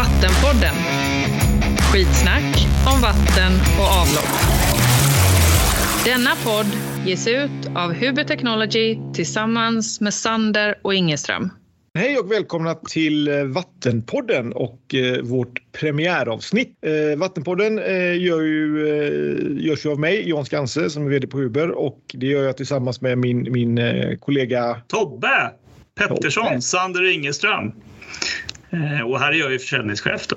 Vattenpodden. Skitsnack om vatten och avlopp. Denna podd ges ut av Huber Technology tillsammans med Sander och Ingeström. Hej och välkomna till eh, Vattenpodden och eh, vårt premiäravsnitt. Eh, Vattenpodden gör ju, görs ju av mig, Jan Skanse, som är vd på Huber och det gör jag tillsammans med min, min kollega Tobbe Pettersson, Tobbe. Sander Ingeström. Och här är jag ju försäljningschef. Då.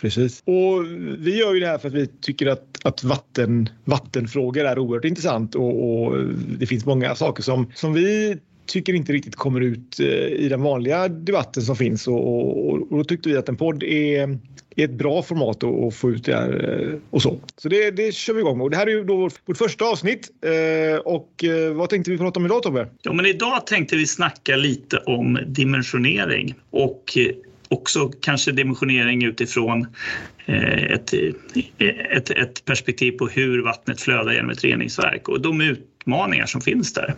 Precis. Och vi gör ju det här för att vi tycker att, att vatten, vattenfrågor är oerhört intressant och, och det finns många saker som, som vi tycker inte riktigt kommer ut eh, i den vanliga debatten som finns och, och, och då tyckte vi att en podd är, är ett bra format att få ut det här eh, och så. Så det, det kör vi igång med. Och det här är ju då vårt, vårt första avsnitt. Eh, och vad tänkte vi prata om idag Tobbe? Ja, men idag tänkte vi snacka lite om dimensionering och också kanske dimensionering utifrån eh, ett, ett, ett perspektiv på hur vattnet flödar genom ett reningsverk och de utmaningar som finns där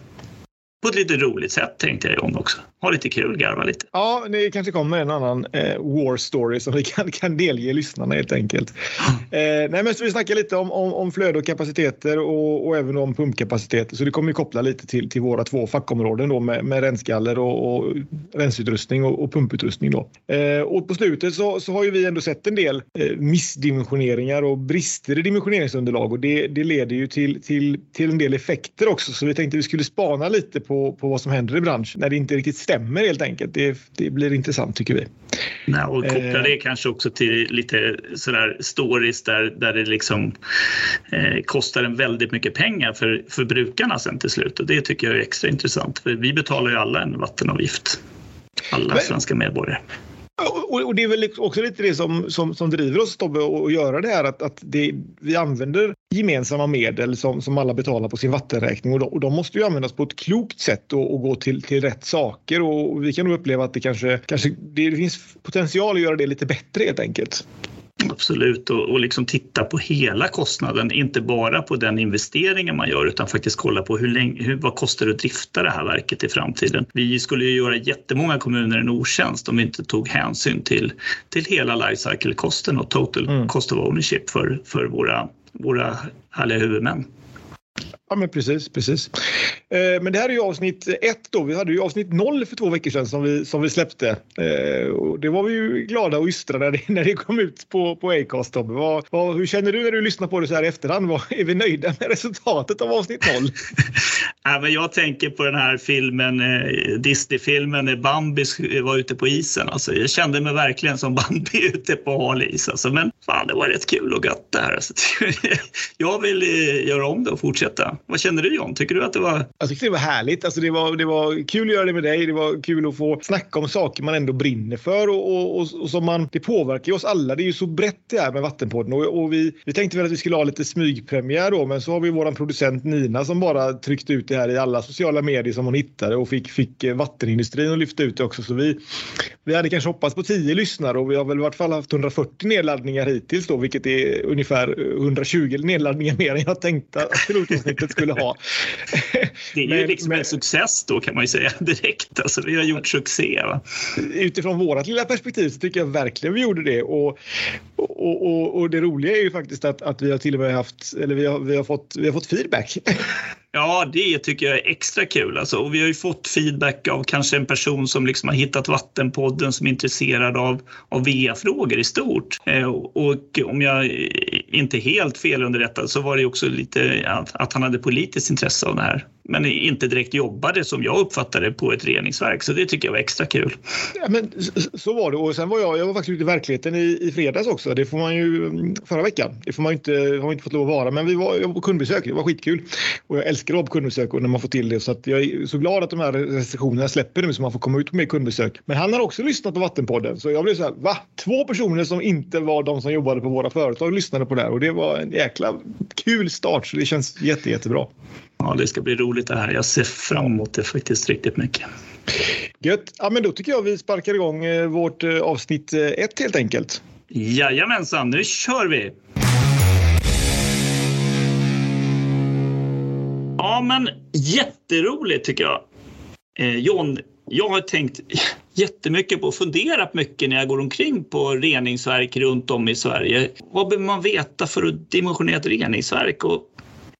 på ett lite roligt sätt tänkte jag om också. Ha lite kul, garva lite. Ja, det kanske kommer en annan eh, war story som vi kan, kan delge lyssnarna helt enkelt. eh, nej, men så vi snackar lite om, om, om flöde och kapaciteter och, och även om pumpkapaciteter. Så det kommer ju koppla lite till, till våra två fackområden då med, med rensgaller och, och rensutrustning och, och pumputrustning. Då. Eh, och på slutet så, så har ju vi ändå sett en del eh, missdimensioneringar och brister i dimensioneringsunderlag och det, det leder ju till, till, till en del effekter också. Så vi tänkte vi skulle spana lite på, på vad som händer i branschen när det inte riktigt stämmer helt enkelt. Det, det blir intressant tycker vi. Nej, och koppla det eh. kanske också till lite sådär stories där, där det liksom eh, kostar en väldigt mycket pengar för, för brukarna sen till slut och det tycker jag är extra intressant för vi betalar ju alla en vattenavgift. Alla svenska medborgare. Och, det är väl också lite det som, som, som driver oss Tobbe att göra det här att, att det, vi använder gemensamma medel som, som alla betalar på sin vattenräkning och de, och de måste ju användas på ett klokt sätt och, och gå till, till rätt saker och vi kan nog uppleva att det kanske, kanske det, det finns potential att göra det lite bättre helt enkelt. Absolut, och, och liksom titta på hela kostnaden, inte bara på den investeringen man gör utan faktiskt kolla på hur länge, hur, vad kostar det att drifta det här verket i framtiden. Vi skulle ju göra jättemånga kommuner en otjänst om vi inte tog hänsyn till, till hela lifecycle-kosten och total mm. cost of ownership för, för våra, våra härliga huvudmän. Ja, men precis, precis. Eh, men det här är ju avsnitt ett då. Vi hade ju avsnitt noll för två veckor sedan som vi, som vi släppte. Eh, och det var vi ju glada och ystra när det, när det kom ut på, på Acast. Vad, vad, hur känner du när du lyssnar på det så här i efterhand? Vad, är vi nöjda med resultatet av avsnitt noll? ja, men jag tänker på den här filmen, eh, Disney-filmen när Bambi var ute på isen. Alltså, jag kände mig verkligen som Bambi ute på hal is. Alltså, men fan, det var rätt kul och gött det här. Alltså, jag vill eh, göra om det och fortsätta. Vad känner du John? Tycker du att det var? Jag tyckte det var härligt. Alltså, det, var, det var kul att göra det med dig. Det var kul att få snacka om saker man ändå brinner för och, och, och, och som man, det påverkar ju oss alla. Det är ju så brett det här med Vattenpodden och, och vi, vi tänkte väl att vi skulle ha lite smygpremiär då, men så har vi våran producent Nina som bara tryckte ut det här i alla sociala medier som hon hittade och fick, fick eh, vattenindustrin att lyfta ut det också. Så vi, vi hade kanske hoppats på 10 lyssnare och vi har väl i vart fall haft 140 nedladdningar hittills då, vilket är ungefär eh, 120 nedladdningar mer än jag tänkte pilotavsnittet skulle ha. Det är ju men, liksom men, en success då kan man ju säga direkt. Alltså, vi har gjort succé. Va? Utifrån vårt lilla perspektiv så tycker jag verkligen vi gjorde det. Och, och, och, och det roliga är ju faktiskt att, att vi har till och med haft, eller vi har, vi har, fått, vi har fått feedback. Ja, det tycker jag är extra kul. Alltså, och vi har ju fått feedback av kanske en person som liksom har hittat Vattenpodden som är intresserad av, av VA-frågor i stort. Eh, och om jag inte helt felunderrättad så var det också lite att, att han hade politiskt intresse av det här men inte direkt jobbade som jag uppfattade på ett reningsverk. Så det tycker jag var extra kul. Ja, men så var det och sen var jag, jag var faktiskt ute i verkligheten i, i fredags också. Det får man ju förra veckan. Det får man inte, har man inte fått lov att vara. Men vi var, jag var på kundbesök. Det var skitkul och jag älskar att vara på kundbesök och när man får till det. Så att jag är så glad att de här restriktionerna släpper nu så man får komma ut på mer kundbesök. Men han har också lyssnat på Vattenpodden så jag blev så här, va? Två personer som inte var de som jobbade på våra företag lyssnade på det här och det var en jäkla kul start så det känns jätte, jättebra. Ja, det ska bli roligt det här. Jag ser fram emot det faktiskt riktigt mycket. Gött. Ja, men då tycker jag vi sparkar igång eh, vårt eh, avsnitt eh, ett helt enkelt. Jajamensan, nu kör vi! Ja, men jätteroligt tycker jag. Eh, John, jag har tänkt jättemycket på och funderat mycket när jag går omkring på reningsverk runt om i Sverige. Vad behöver man veta för att dimensionera ett reningsverk? Och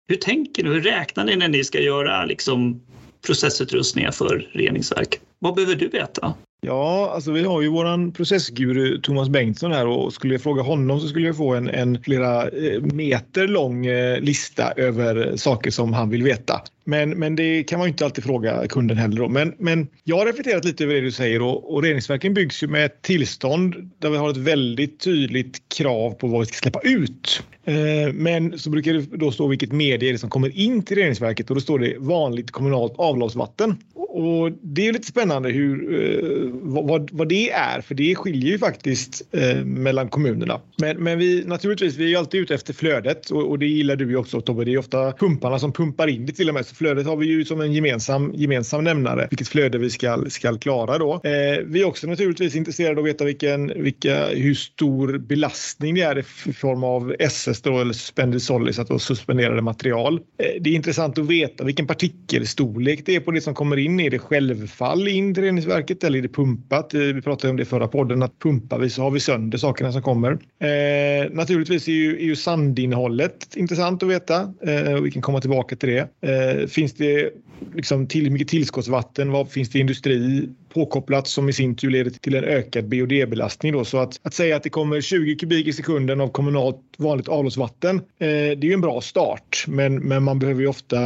hur tänker ni? Hur räknar ni när ni ska göra liksom, processutrustningar för reningsverk? Vad behöver du veta? Ja, alltså vi har ju våran processguru Thomas Bengtsson här och skulle jag fråga honom så skulle jag få en, en flera eh, meter lång eh, lista över saker som han vill veta. Men, men det kan man ju inte alltid fråga kunden heller. Då. Men, men jag har reflekterat lite över det du säger och, och reningsverken byggs ju med ett tillstånd där vi har ett väldigt tydligt krav på vad vi ska släppa ut. Eh, men så brukar det då stå vilket medie det som kommer in till reningsverket och då står det vanligt kommunalt avloppsvatten. Och det är lite spännande hur, eh, vad, vad det är, för det skiljer ju faktiskt eh, mellan kommunerna. Men, men vi naturligtvis, vi är alltid ute efter flödet och, och det gillar du ju också Tobbe. Det är ofta pumparna som pumpar in det till och med. Så flödet har vi ju som en gemensam, gemensam nämnare, vilket flöde vi ska, ska klara då. Eh, vi är också naturligtvis intresserade av att veta vilken, vilka, hur stor belastning det är i form av SS då, eller suspended solids, alltså suspenderade material. Eh, det är intressant att veta vilken partikelstorlek det är på det som kommer in. Är det självfall in till reningsverket eller är det pumpat? Eh, vi pratade om det i förra podden att pumpar vi så har vi sönder sakerna som kommer. Eh, naturligtvis är ju, är ju sandinnehållet intressant att veta eh, och vi kan komma tillbaka till det. Eh, finns det liksom till mycket tillskottsvatten? Vad finns det industri påkopplat som i sin tur leder till en ökad BOD-belastning. Då. Så att, att säga att det kommer 20 kubik i sekunden av kommunalt vanligt avloppsvatten, eh, det är ju en bra start. Men, men man behöver ju ofta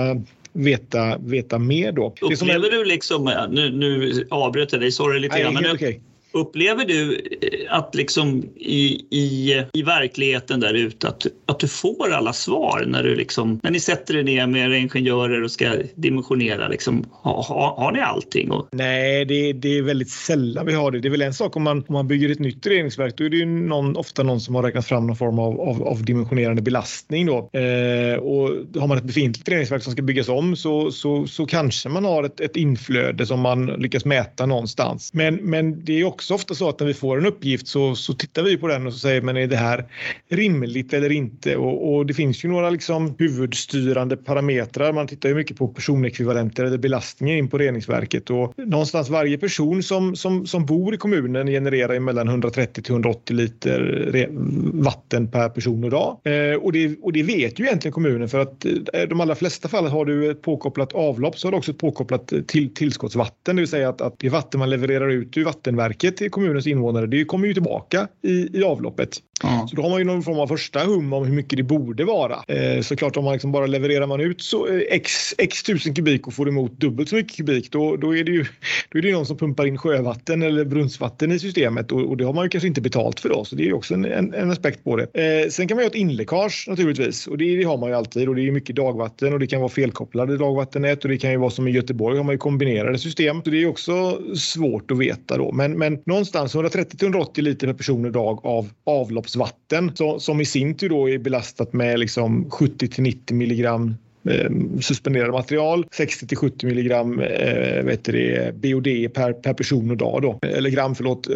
veta, veta mer då. Upplever är... du liksom, nu, nu avbröt jag dig, sorry lite grann. Men okay. Upplever du eh, att liksom i, i, i verkligheten där ute att, att du får alla svar när, du liksom, när ni sätter er ner med era ingenjörer och ska dimensionera? Liksom, har, ha, har ni allting? Och... Nej, det, det är väldigt sällan vi har det. Det är väl en sak om man, om man bygger ett nytt reningsverk. Då är det ju någon, ofta någon som har räknat fram någon form av, av, av dimensionerande belastning. Då. Eh, och har man ett befintligt reningsverk som ska byggas om så, så, så kanske man har ett, ett inflöde som man lyckas mäta någonstans. Men, men det är också också ofta så att när vi får en uppgift så, så tittar vi på den och så säger men är det här rimligt eller inte? Och, och det finns ju några liksom huvudstyrande parametrar. Man tittar ju mycket på personekvivalenter eller belastningen in på reningsverket och någonstans varje person som, som, som bor i kommunen genererar mellan 130 till 180 liter vatten per person och dag. Eh, och, det, och det vet ju egentligen kommunen för att eh, de allra flesta fall har du ett påkopplat avlopp så har du också ett påkopplat till, tillskottsvatten, det vill säga att, att det vatten man levererar ut ur vattenverket till kommunens invånare, det kommer ju tillbaka i, i avloppet. Ja. Så då har man ju någon form av första hum om hur mycket det borde vara. Eh, såklart om man liksom bara levererar man ut så eh, x, x tusen kubik och får emot dubbelt så mycket kubik då, då är det ju då är det någon som pumpar in sjövatten eller brunnsvatten i systemet och, och det har man ju kanske inte betalt för då. Så det är ju också en, en, en aspekt på det. Eh, sen kan man ju ha ett inläckage naturligtvis och det, det, har man ju alltid och det är mycket dagvatten och det kan vara felkopplade dagvattennät och det kan ju vara som i Göteborg har man ju kombinerade system. Så det är också svårt att veta då. Men, men någonstans 130-180 liter per person och dag av avloppsvatten så, som i sin tur då är belastat med liksom 70 till 90 milligram Ehm, suspenderade material. 60 till 70 milligram eh, vet det, BOD per, per person och dag. Då. Eller gram, förlåt. Eh,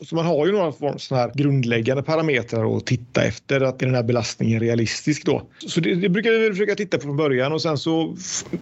så man har ju några sådana här grundläggande parametrar att titta efter. Att är den här belastningen realistisk då? Så det, det brukar vi försöka titta på från början och sen så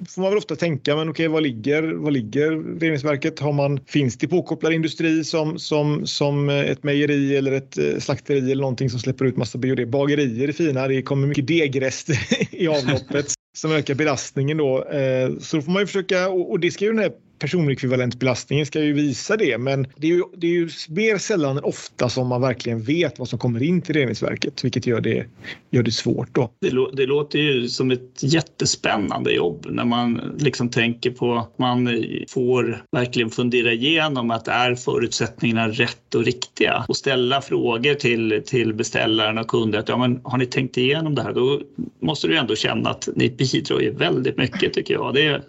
får man väl ofta tänka, men okej, var ligger, var ligger reningsverket? Har man, finns det påkopplad industri som, som, som ett mejeri eller ett eh, slakteri eller någonting som släpper ut massa BOD? Bagerier är fina, det kommer mycket degrester i avloppet som ökar belastningen då. Eh, så då får man ju försöka, och det ska ju den här personekvivalentbelastningen ska ju visa det, men det är ju, det är ju mer sällan än ofta som man verkligen vet vad som kommer in till reningsverket, vilket gör det, gör det svårt. Då. Det, det låter ju som ett jättespännande jobb när man liksom tänker på att man får verkligen fundera igenom att är förutsättningarna rätt och riktiga och ställa frågor till, till beställaren och kunder. Att, ja, men har ni tänkt igenom det här? Då måste du ändå känna att ni bidrar ju väldigt mycket tycker jag. Det är,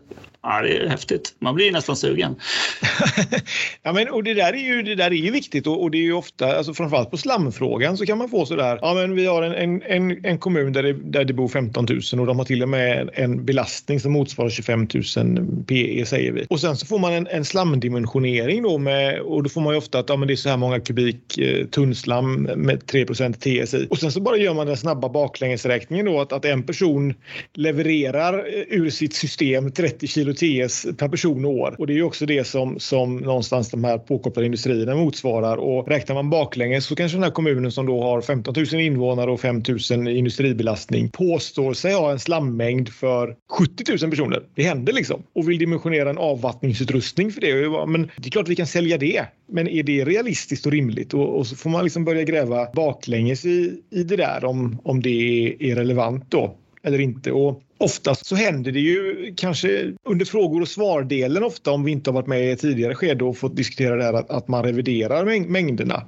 Ja, det är häftigt. Man blir nästan sugen. ja, men, och det där är ju, det där är ju viktigt och, och, det är ju ofta, alltså framförallt på slamfrågan så kan man få sådär, ja men vi har en, en, en kommun där det, där det bor 15 000 och de har till och med en belastning som motsvarar 25 000 PE säger vi. Och sen så får man en, en slamdimensionering då med, och då får man ju ofta att ja, men det är så här många kubik eh, tunnslam med 3% TSI. Och sen så bara gör man den snabba baklängesräkningen då att, att en person levererar eh, ur sitt system 30 kilo UTS per person och år. Och det är ju också det som, som någonstans de här påkopplade industrierna motsvarar. Och räknar man baklänges så kanske den här kommunen som då har 15 000 invånare och 5 000 industribelastning påstår sig ha en slammängd för 70 000 personer. Det händer liksom. Och vill dimensionera en avvattningsutrustning för det. Men det är klart vi kan sälja det. Men är det realistiskt och rimligt? Och, och så får man liksom börja gräva baklänges i, i det där om, om det är, är relevant då eller inte. Och oftast så händer det ju kanske under frågor och svardelen ofta om vi inte har varit med i ett tidigare skede och fått diskutera det här att, att man reviderar mäng mängderna.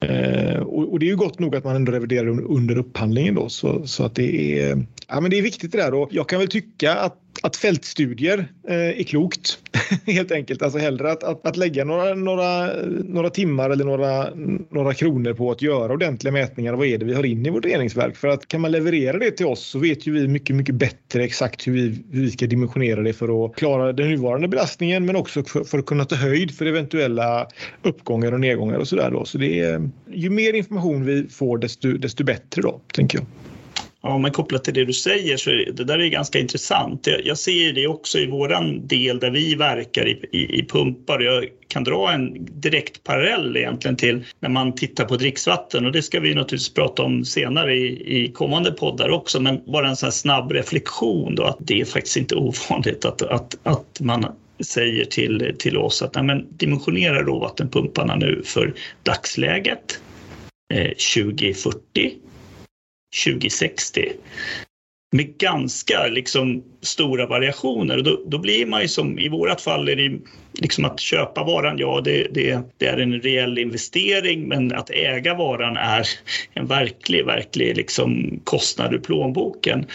Eh, och, och, det är ju gott nog att man ändå reviderar under upphandlingen då så, så att det är, ja, men det är viktigt det där och jag kan väl tycka att att fältstudier eh, är klokt helt enkelt. Alltså hellre att, att, att lägga några, några, några timmar eller några, några kronor på att göra ordentliga mätningar. Vad är det vi har in i vårt reningsverk? För att kan man leverera det till oss så vet ju vi mycket, mycket bättre exakt hur vi, hur vi ska dimensionera det för att klara den nuvarande belastningen men också för, för att kunna ta höjd för eventuella uppgångar och nedgångar och sådär. Då. Så det är, ju mer information vi får desto, desto bättre då, tänker jag. Ja, men kopplat till det du säger så är det där är ganska intressant. Jag, jag ser det också i våran del där vi verkar i, i, i pumpar. Jag kan dra en direkt parallell egentligen till när man tittar på dricksvatten och det ska vi naturligtvis prata om senare i, i kommande poddar också. Men bara en sån här snabb reflektion då att det är faktiskt inte ovanligt att, att, att man säger till, till oss att nej, men dimensionera råvattenpumparna nu för dagsläget eh, 2040 2060 med ganska liksom, stora variationer. Och då, då blir man ju som i vårat fall är det liksom att köpa varan, ja det, det, det, är en reell investering men att äga varan är en verklig, verklig liksom, kostnad ur plånboken.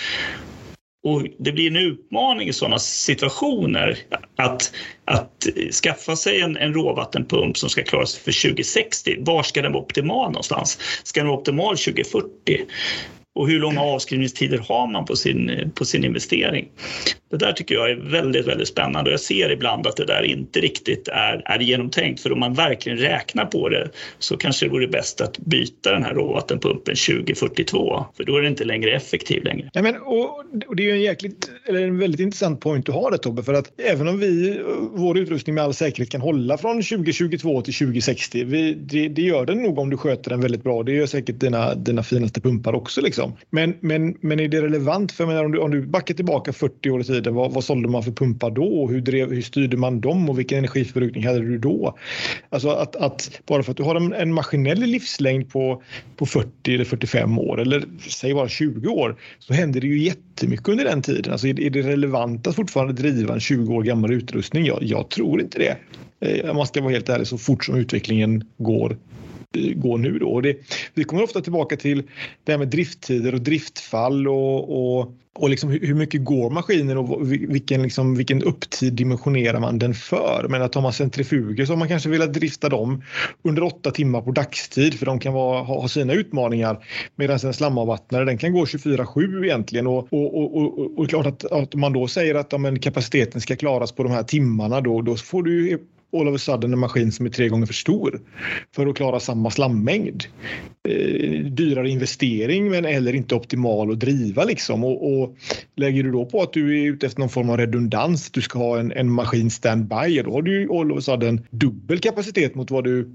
Och det blir en utmaning i sådana situationer att, att skaffa sig en, en råvattenpump som ska klara sig för 2060. Var ska den vara optimal någonstans? Ska den vara optimal 2040? Och hur långa avskrivningstider har man på sin, på sin investering? Det där tycker jag är väldigt, väldigt spännande och jag ser ibland att det där inte riktigt är, är genomtänkt för om man verkligen räknar på det så kanske det vore bäst att byta den här råvattenpumpen 2042 för då är den inte längre effektiv längre. Ja, men, och, och det är ju en, jäkligt, eller en väldigt intressant point du har där Tobbe för att även om vi, vår utrustning med all säkerhet kan hålla från 2022 till 2060, vi, det, det, gör den nog om du sköter den väldigt bra. Det gör säkert dina, dina finaste pumpar också liksom. Men, men, men är det relevant? För menar, om, du, om du backar tillbaka 40 år i tiden, vad, vad sålde man för pumpar då? Hur, drev, hur styrde man dem och vilken energiförbrukning hade du då? Alltså att, att bara för att du har en, en maskinell livslängd på, på 40 eller 45 år eller säg bara 20 år så händer det ju jättemycket under den tiden. Alltså är, är det relevant att fortfarande driva en 20 år gammal utrustning? Jag, jag tror inte det. Eh, om man ska vara helt ärlig så fort som utvecklingen går Eh, går nu. Då. Och det, vi kommer ofta tillbaka till det här med drifttider och driftfall och, och, och liksom hur mycket går maskinen och vilken, liksom, vilken upptid dimensionerar man den för? Men att tar man centrifuger så har man kanske velat drifta dem under åtta timmar på dagstid för de kan vara, ha, sina utmaningar medan en slamavvattnare den kan gå 24-7 egentligen och, och, och, och, och klart att, att man då säger att ja, men kapaciteten ska klaras på de här timmarna då, då får du all of a sudden en maskin som är tre gånger för stor för att klara samma slammängd. Eh, dyrare investering men heller inte optimal att driva liksom. Och, och, lägger du då på att du är ute efter någon form av redundans, du ska ha en, en maskin standby, då har du ju all of a sudden dubbel kapacitet mot vad du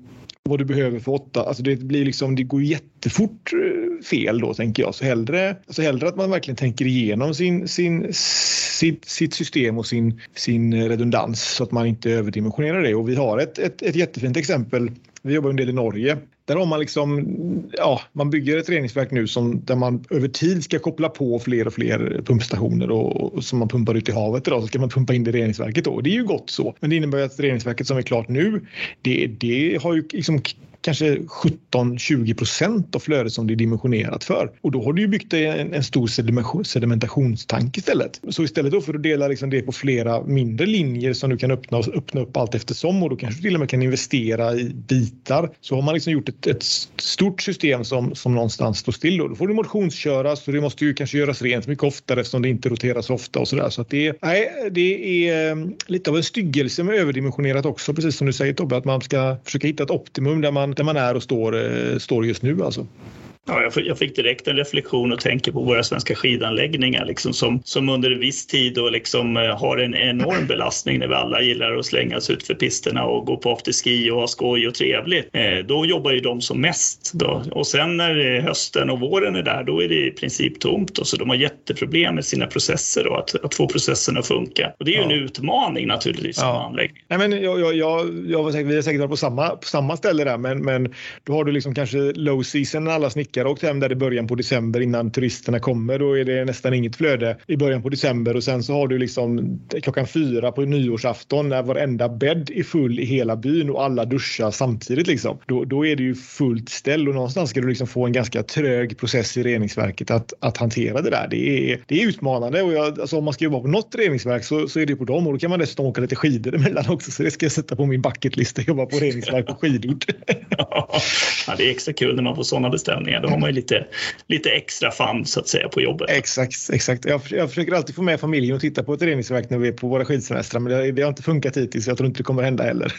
vad du behöver för åtta. Alltså det blir liksom, det går jättefort eh, fel då tänker jag. Så hellre, alltså hellre att man verkligen tänker igenom sin, sin, sitt, sitt system och sin, sin redundans så att man inte överdimensionerar det. Och vi har ett, ett, ett jättefint exempel. Vi jobbar en del i Norge där har man liksom, ja, man bygger ett reningsverk nu som, där man över tid ska koppla på fler och fler pumpstationer och, och som man pumpar ut i havet idag så ska man pumpa in det i reningsverket då. Det är ju gott så. Men det innebär att reningsverket som är klart nu, det, det har ju liksom kanske 17-20 procent av flödet som det är dimensionerat för. Och då har du ju byggt en, en stor sedimentationstank istället. Så istället då för att dela liksom det på flera mindre linjer som du kan öppna, öppna upp allt eftersom och då kanske du till och med kan investera i bitar så har man liksom gjort ett, ett stort system som, som någonstans står still. Och då får du motionsköras och det måste ju kanske göras rent mycket oftare eftersom det inte roteras så ofta och sådär. Så att det, nej, det är eh, lite av en styggelse med överdimensionerat också, precis som du säger Tobbe, att man ska försöka hitta ett optimum där man där man är och står, eh, står just nu alltså. Ja, jag, jag fick direkt en reflektion och tänker på våra svenska skidanläggningar liksom, som, som under en viss tid och liksom, eh, har en enorm belastning när vi alla gillar att slängas ut för pisterna och gå på afterski och ha skoj och trevligt. Eh, då jobbar ju de som mest. Då. Och sen när hösten och våren är där, då är det i princip tomt. Och så de har jätteproblem med sina processer och att, att få processerna att funka. Och det är ju ja. en utmaning naturligtvis ja. Nej, men jag, jag, jag, jag var säkert, vi har säkert varit på samma, på samma ställe där, men, men då har du liksom kanske low season när alla snickare åkt hem där i början på december innan turisterna kommer. Då är det nästan inget flöde i början på december och sen så har du liksom klockan fyra på nyårsafton när varenda bädd är full i hela byn och alla duschar samtidigt. Liksom. Då, då är det ju fullt ställ och någonstans ska du liksom få en ganska trög process i reningsverket att, att hantera det där. Det är, det är utmanande och jag, alltså om man ska jobba på något reningsverk så, så är det på dem och då kan man dessutom åka lite skidor emellan också så det ska jag sätta på min bucketlista, jobba på reningsverk på skidort. ja, det är extra kul när man får sådana beställningar. Då har man ju lite, lite extra fun så att säga på jobbet. Exakt, exakt. Jag, jag försöker alltid få med familjen och titta på ett reningsverk när vi är på våra skidsemestrar men det, det har inte funkat hittills. Jag tror inte det kommer hända heller.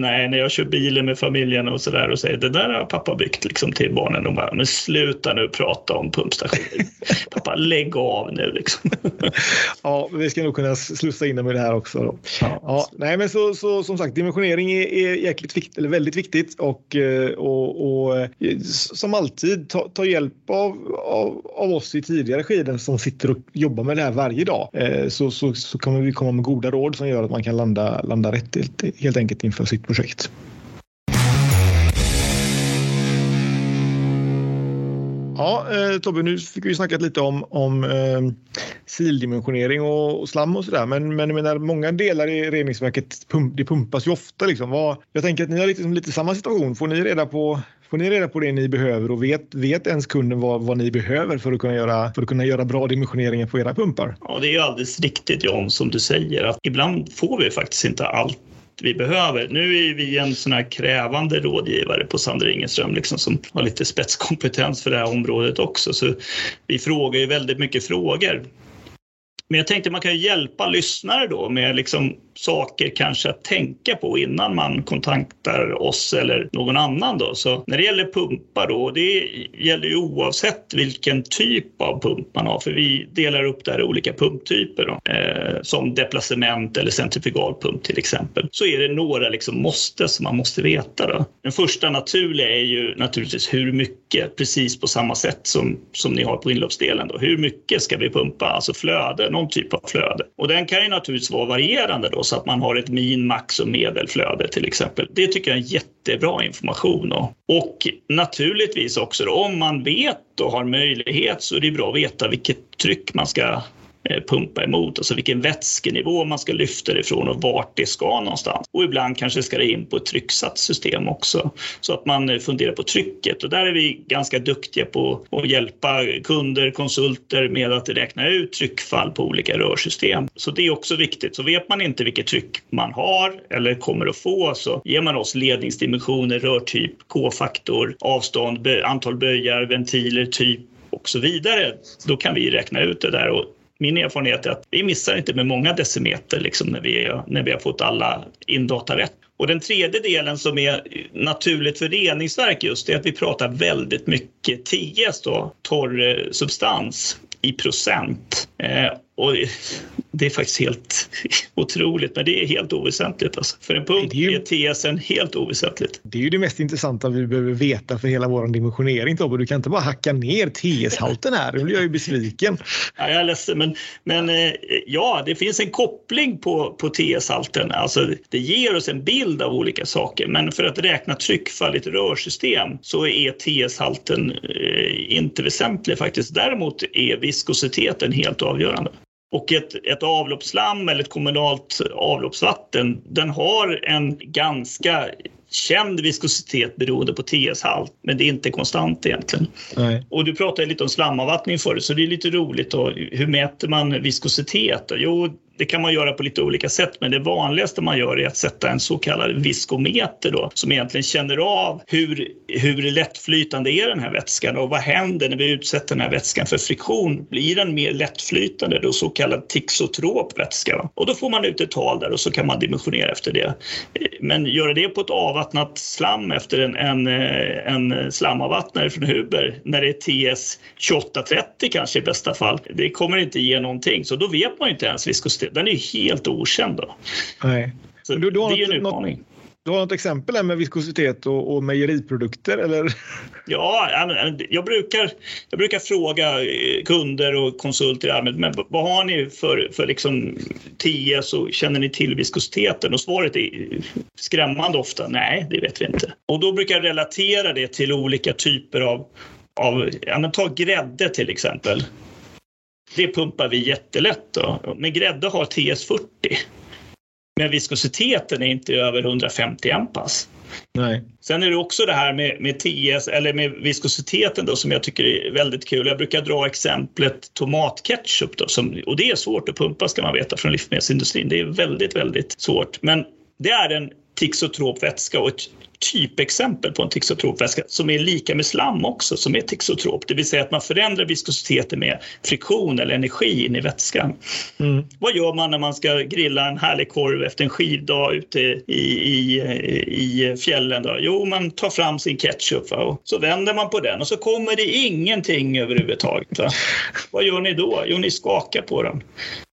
Nej, när jag kör bilen med familjen och sådär och säger det där har pappa byggt liksom till barnen. De bara, men sluta nu prata om pumpstationer. pappa, lägg av nu liksom. ja, vi ska nog kunna slussa in dem i det här också. Då. Ja. ja. nej, men så, så som sagt, dimensionering är, är jäkligt vikt, eller väldigt viktigt och, eh, och, och eh, som alltid ta, ta hjälp av, av, av, oss i tidigare skeden som sitter och jobbar med det här varje dag. Eh, så, så, så kommer vi komma med goda råd som gör att man kan landa, landa rätt helt, helt enkelt inför sitt projekt. Ja, eh, Tobbe, nu fick vi snackat lite om, om eh, sildimensionering och, och slam och sådär. Men, men jag menar, många delar i reningsverket pump, det pumpas ju ofta. Liksom. Vad, jag tänker att ni har lite, lite samma situation. Får ni reda på Får ni reda på det ni behöver och vet, vet ens kunden vad, vad ni behöver för att, kunna göra, för att kunna göra bra dimensioneringar på era pumpar? Ja, det är ju alldeles riktigt John som du säger att ibland får vi faktiskt inte allt vi behöver. Nu är vi en sån här krävande rådgivare på Sander Ingeström liksom, som har lite spetskompetens för det här området också. Så vi frågar ju väldigt mycket frågor. Men jag tänkte man kan hjälpa lyssnare då med liksom saker kanske att tänka på innan man kontaktar oss eller någon annan. Då. Så när det gäller pumpar då, det gäller ju oavsett vilken typ av pump man har, för vi delar upp det här i olika pumptyper då, eh, som deplacement eller centrifugalpump till exempel. Så är det några liksom måste som man måste veta. Då. Den första naturliga är ju naturligtvis hur mycket, precis på samma sätt som, som ni har på inloppsdelen. Då. Hur mycket ska vi pumpa, alltså flöde, någon typ av flöde. Och den kan ju naturligtvis vara varierande då så att man har ett min, max och medelflöde till exempel. Det tycker jag är jättebra information. Och, och naturligtvis också då, om man vet och har möjlighet så är det bra att veta vilket tryck man ska Eh, pumpa emot, alltså vilken vätskenivå man ska lyfta det ifrån och vart det ska någonstans. Och ibland kanske ska det in på ett trycksatt system också så att man eh, funderar på trycket och där är vi ganska duktiga på att hjälpa kunder, konsulter med att räkna ut tryckfall på olika rörsystem. Så det är också viktigt. Så vet man inte vilket tryck man har eller kommer att få så ger man oss ledningsdimensioner, rörtyp, K-faktor, avstånd, antal böjar, ventiler, typ och så vidare. Då kan vi räkna ut det där och min erfarenhet är att vi missar inte med många decimeter liksom när, vi, när vi har fått alla indata rätt. Och den tredje delen som är naturligt för reningsverk just är att vi pratar väldigt mycket TS, då, torr substans, i procent. Eh, och det är faktiskt helt otroligt, men det är helt oväsentligt. Alltså. För en punkt är, ju, är TSN helt oväsentligt. Det är ju det mest intressanta vi behöver veta för hela vår dimensionering Tobbe. Du kan inte bara hacka ner TS-halten här, nu blir jag ju besviken. Ja, jag är ledsen, men, men eh, ja, det finns en koppling på, på TS-halten. Alltså, det ger oss en bild av olika saker, men för att räkna tryckfall i ett rörsystem så är TS-halten eh, inte väsentlig faktiskt. Däremot är viskositeten helt avgörande. Och ett, ett avloppsslam eller ett kommunalt avloppsvatten, den har en ganska känd viskositet beroende på TS-halt, men det är inte konstant egentligen. Nej. Och du pratade lite om slamavvattning förut, så det är lite roligt. Då. Hur mäter man viskositet? Jo, det kan man göra på lite olika sätt, men det vanligaste man gör är att sätta en så kallad viskometer då, som egentligen känner av hur, hur lättflytande är den här vätskan och vad händer när vi utsätter den här vätskan för friktion? Blir den mer lättflytande, då så kallad tixotrop vätska? Och då får man ut ett tal där och så kan man dimensionera efter det. Men göra det på ett avvattnat slam efter en, en, en slamavvattnare från Huber när det är TS 2830 kanske i bästa fall, det kommer inte ge någonting. Så då vet man ju inte ens viskositet. Den är ju helt okänd då. Nej. Så du, du det är ju en utmaning. Något... Du har något exempel där med viskositet och, och mejeriprodukter? Eller? Ja, jag brukar, jag brukar fråga eh, kunder och konsulter i allmänhet, men vad har ni för, för liksom TS och känner ni till viskositeten? Och svaret är skrämmande ofta, nej, det vet vi inte. Och då brukar jag relatera det till olika typer av, av ja, men ta grädde till exempel. Det pumpar vi jättelätt då. Men grädde har TS40. Men viskositeten är inte över 150 ampas. Nej. Sen är det också det här med, med TS, eller med viskositeten då, som jag tycker är väldigt kul. Jag brukar dra exemplet tomatketchup då, som, och det är svårt att pumpa ska man veta från livsmedelsindustrin. Det är väldigt, väldigt svårt. Men det är en tixotrop vätska och ett typexempel på en tixotropvätska som är lika med slam också, som är tixotrop. Det vill säga att man förändrar viskositeten med friktion eller energi in i vätskan. Mm. Vad gör man när man ska grilla en härlig korv efter en skivdag ute i, i, i fjällen? Då? Jo, man tar fram sin ketchup va? och så vänder man på den och så kommer det ingenting överhuvudtaget. Va? Vad gör ni då? Jo, ni skakar på den.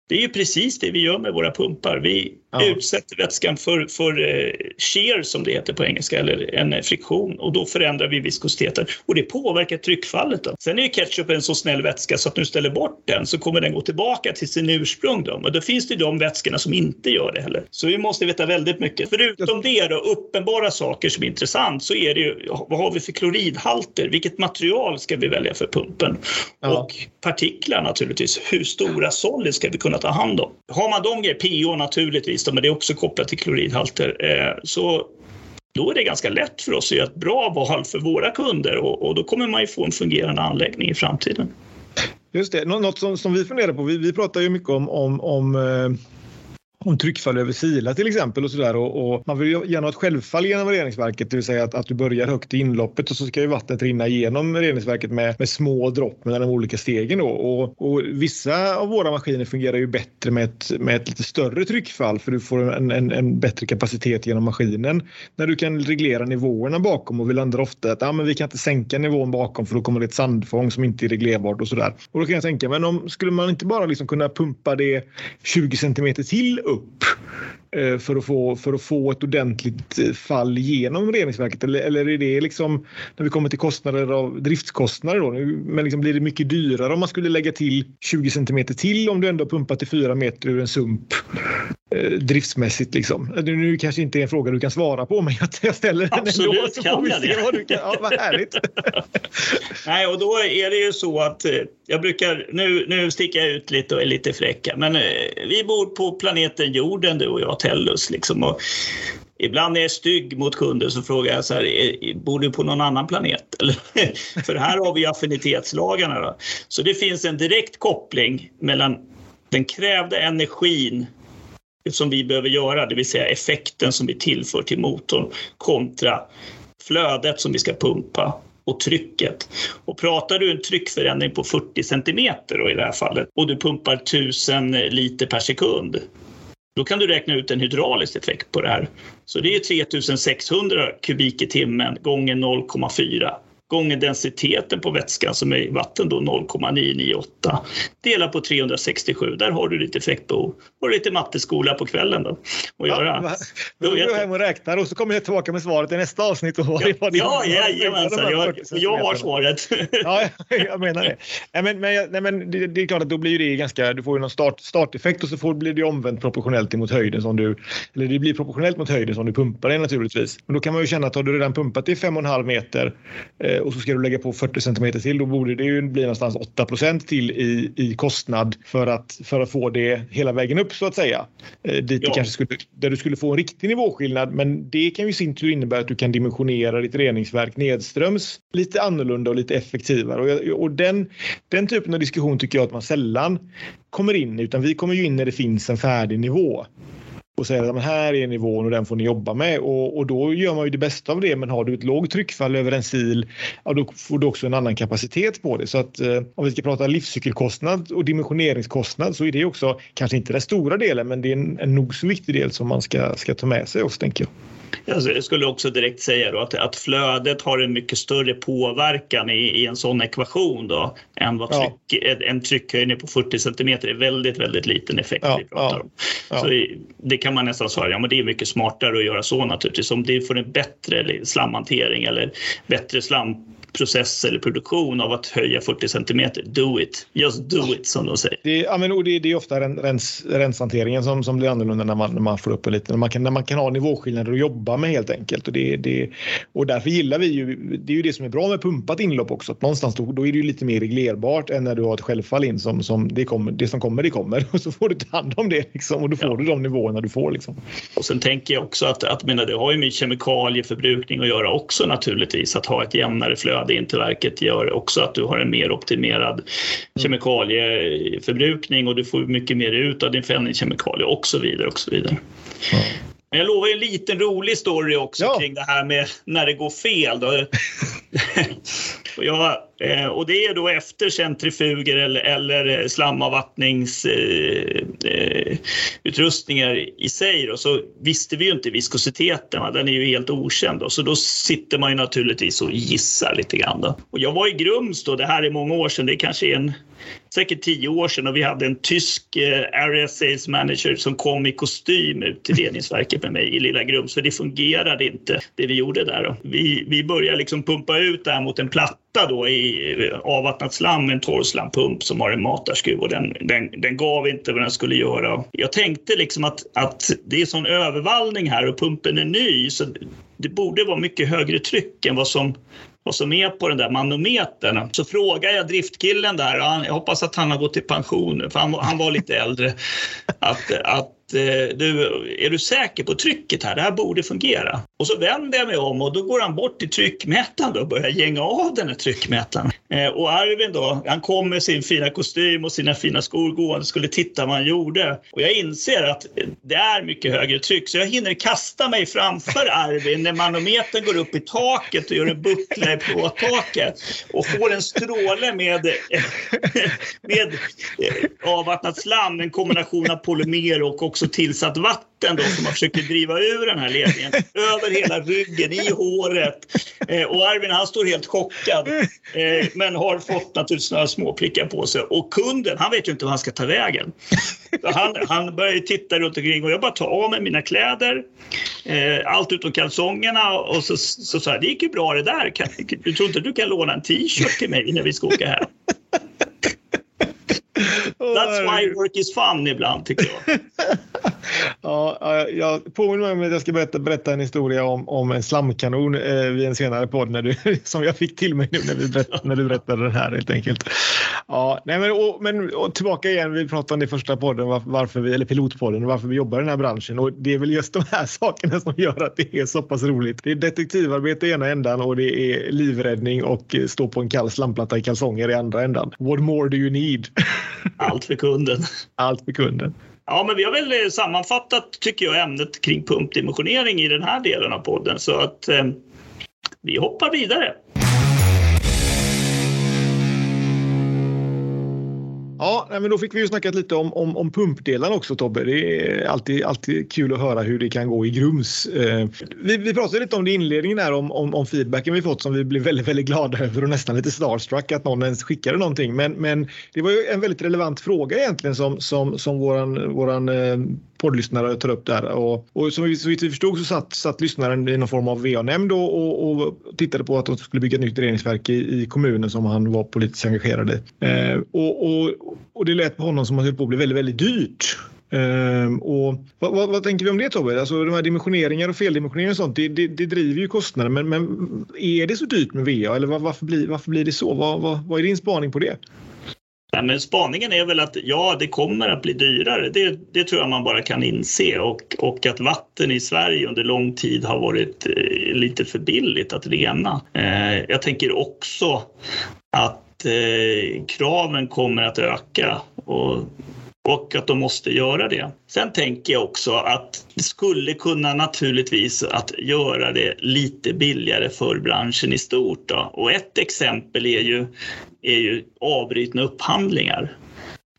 Det är ju precis det vi gör med våra pumpar. Vi ja. utsätter vätskan för, för eh, shear som det heter på engelska, eller en friktion och då förändrar vi viskositeten och det påverkar tryckfallet. Då. Sen är ju ketchup en så snäll vätska så att du ställer bort den så kommer den gå tillbaka till sin ursprung. Då. Och då finns det de vätskorna som inte gör det heller. Så vi måste veta väldigt mycket. Förutom det då, uppenbara saker som är intressant så är det ju vad har vi för kloridhalter? Vilket material ska vi välja för pumpen? Ja. Och partiklar naturligtvis. Hur stora solid ska vi kunna kunna ta hand om. Har man de grejerna, PO naturligtvis, då, men det är också kopplat till kloridhalter, eh, så då är det ganska lätt för oss att göra ett bra val för våra kunder och, och då kommer man ju få en fungerande anläggning i framtiden. Just det, något som, som vi funderar på, vi, vi pratar ju mycket om, om, om eh om tryckfall över sila till exempel och sådär. Och, och, man vill ju gärna ha ett självfall genom reningsverket, det vill säga att, att du börjar högt i inloppet och så ska ju vattnet rinna igenom reningsverket med, med små dropp mellan de olika stegen. Då. Och, och, vissa av våra maskiner fungerar ju bättre med ett, med ett lite större tryckfall för du får en, en, en bättre kapacitet genom maskinen. När du kan reglera nivåerna bakom och vi landar ofta att ah, men vi kan inte sänka nivån bakom för då kommer det ett sandfång som inte är reglerbart och sådär. Och då kan jag tänka, men om skulle man inte bara liksom kunna pumpa det 20 centimeter till upp upp eh, för att, få, för att få ett ordentligt eh, fall genom reningsverket? Eller, eller är det liksom när vi kommer till kostnader av driftskostnader då? Men liksom blir det mycket dyrare om man skulle lägga till 20 centimeter till om du ändå pumpat till 4 meter ur en sump driftsmässigt liksom? Nu kanske inte är en fråga du kan svara på men jag ställer den Absolut ändå. Absolut kan jag det. Vad du kan. Ja, vad härligt. Nej, och då är det ju så att jag brukar, nu, nu sticker jag ut lite och är lite fräcka, men vi bor på planeten jorden du och jag Tellus liksom. Och ibland är jag stygg mot kunder så frågar jag så här, bor du på någon annan planet? För här har vi affinitetslagarna. Då. Så det finns en direkt koppling mellan den krävda energin som vi behöver göra, det vill säga effekten som vi tillför till motorn kontra flödet som vi ska pumpa och trycket. Och pratar du en tryckförändring på 40 centimeter i det här fallet och du pumpar 1000 liter per sekund då kan du räkna ut en hydraulisk effekt på det här. Så det är 3600 kubik i timmen gånger 0,4 gånger densiteten på vätskan som är i vatten då 0,998. Dela på 367, där har du ditt effektbehov. Och lite matteskola på kvällen då. Att göra. Ja, då går jag hem och räknar och så kommer jag tillbaka med svaret i nästa avsnitt. Och ja, vad ja, jajamensan. Jag, jag har svaret. ja, jag menar det. Nej, men, men, nej, men det, det, är klart att då blir det ganska, du får ju någon start, starteffekt och så får, blir det omvänt proportionellt mot höjden som du, eller det blir proportionellt mot höjden som du pumpar det naturligtvis. Men då kan man ju känna att har du redan pumpat i 5,5 meter eh, och så ska du lägga på 40 cm till, då borde det ju bli någonstans 8% till i, i kostnad för att, för att få det hela vägen upp så att säga. Eh, dit ja. kanske skulle, där du skulle få en riktig nivåskillnad. Men det kan ju i sin tur innebära att du kan dimensionera ditt reningsverk nedströms lite annorlunda och lite effektivare. Och, och den, den typen av diskussion tycker jag att man sällan kommer in utan vi kommer ju in när det finns en färdig nivå och säger att här är nivån och den får ni jobba med. Och, och, då gör man ju det bästa av det. Men har du ett lågt tryckfall över en sil, ja, då får du också en annan kapacitet på det. Så att eh, om vi ska prata livscykelkostnad och dimensioneringskostnad så är det också kanske inte den stora delen, men det är en, en nog så viktig del som man ska, ska ta med sig också, tänker jag. Alltså, jag skulle också direkt säga då att, att flödet har en mycket större påverkan i, i en sån ekvation då, än vad tryck, ja. en tryckhöjning på 40 centimeter är väldigt, väldigt liten effekt ja, vi pratar om. Så det kan man nästan svara, ja men det är mycket smartare att göra så naturligtvis. Om det får en bättre slamhantering eller bättre slam process eller produktion av att höja 40 centimeter. Do it, just do it som de säger. Det, ja, men, det, det är ofta rens, renshanteringen som, som blir annorlunda när man, när man får upp det lite. När man, kan, när man kan ha nivåskillnader att jobba med helt enkelt. Och, det, det, och därför gillar vi ju, det är ju det som är bra med pumpat inlopp också. Att någonstans då, då är det ju lite mer reglerbart än när du har ett självfall in som, som det, kommer, det som kommer det kommer. Och så får du ta hand om det liksom, och då får ja. du de nivåerna du får. Liksom. Och sen tänker jag också att, att menar, det har ju med kemikalieförbrukning att göra också naturligtvis. Att ha ett jämnare flöde flödeinterverket gör också att du har en mer optimerad mm. kemikalieförbrukning och du får mycket mer ut av din fällningskemikalie och så vidare. Och så vidare. Mm. Men jag lovar en liten rolig story också ja. kring det här med när det går fel. Och, jag, eh, och det är då efter centrifuger eller, eller slamavvattningsutrustningar eh, i sig. Då, så visste vi ju inte viskositeten, va? den är ju helt okänd. Då. Så då sitter man ju naturligtvis och gissar lite grann. Då. Och jag var i Grums då, det här är många år sedan, det är kanske en säkert tio år sedan och vi hade en tysk eh, area sales manager som kom i kostym ut till ledningsverket med mig i lilla Grums för det fungerade inte det vi gjorde där. Då. Vi, vi började liksom pumpa ut det här mot en platta då i eh, avvattnat slam, med en torrslampump som har en matarskruv och den, den, den gav inte vad den skulle göra. Jag tänkte liksom att, att det är sån övervallning här och pumpen är ny så det borde vara mycket högre tryck än vad som vad som är på den där manometern. Så frågar jag driftkillen där, jag hoppas att han har gått i pension nu, för han, han var lite äldre, att, att Eh, du, är du säker på trycket här? Det här borde fungera. Och så vänder jag mig om och då går han bort till tryckmätaren och börjar gänga av den här tryckmätaren. Eh, och Arvin då, han kom med sin fina kostym och sina fina skor gående och skulle titta vad han gjorde. Och jag inser att det är mycket högre tryck så jag hinner kasta mig framför Arvin när manometern går upp i taket och gör en buckla i plåttaket och får en stråle med, eh, med eh, avvattnat slam, en kombination av polymer och också tillsatt vatten då, som man försöker driva ur den här ledningen över hela ryggen, i håret. Eh, och Arvin han står helt chockad eh, men har fått naturligtvis några små prickar på sig. Och kunden han vet ju inte vad han ska ta vägen. Så han, han börjar titta runt omkring och jag bara tar av mig mina kläder, eh, allt utom kalsongerna och så sa jag det gick ju bra det där. Kan, du tror inte du kan låna en t-shirt till mig när vi ska åka hem? That's why work is fun ibland tycker jag. ja, jag påminner mig om att jag ska berätta, berätta en historia om, om en slamkanon eh, vid en senare podd när du, som jag fick till mig nu när, vi berätt, när du berättade den här helt enkelt. Ja, nej men, och, men och tillbaka igen, vi pratade om det i första podden, var, varför vi, eller pilotpodden, varför vi jobbar i den här branschen och det är väl just de här sakerna som gör att det är så pass roligt. Det är detektivarbete i ena ändan och det är livräddning och stå på en kall slamplatta i kalsonger i andra ändan. What more do you need? Allt för kunden. Allt för kunden. Ja, men vi har väl sammanfattat, tycker jag, ämnet kring pumpdimensionering i den här delen av podden. Så att eh, vi hoppar vidare. Ja, men då fick vi ju snackat lite om, om, om pumpdelen också Tobbe. Det är alltid, alltid kul att höra hur det kan gå i Grums. Eh, vi, vi pratade lite om det i inledningen här om, om, om, feedbacken vi fått som vi blev väldigt, väldigt glada över och nästan lite starstruck att någon ens skickade någonting. Men, men det var ju en väldigt relevant fråga egentligen som, som, som våran, våran eh, poddlyssnare tar upp där. Och, och som vi, så vitt vi förstod så satt, satt lyssnaren i någon form av VA-nämnd och, och, och, tittade på att de skulle bygga ett nytt reningsverk i, i kommunen som han var politiskt engagerad i. Eh, och, och, och det lät på honom som att det höll på att bli väldigt, väldigt dyrt. Ehm, och vad, vad, vad, tänker vi om det Tobbe? Alltså de här dimensioneringar och feldimensioneringar och sånt, det, det, det driver ju kostnader. Men, men, är det så dyrt med VA eller var, varför, blir, varför blir det så? Vad, vad, vad är din spaning på det? Nej, men spaningen är väl att ja, det kommer att bli dyrare. Det, det tror jag man bara kan inse och, och att vatten i Sverige under lång tid har varit eh, lite för billigt att rena. Eh, jag tänker också att eh, kraven kommer att öka och och att de måste göra det. Sen tänker jag också att det skulle kunna naturligtvis att göra det lite billigare för branschen i stort. Då. Och ett exempel är ju, är ju avbrutna upphandlingar.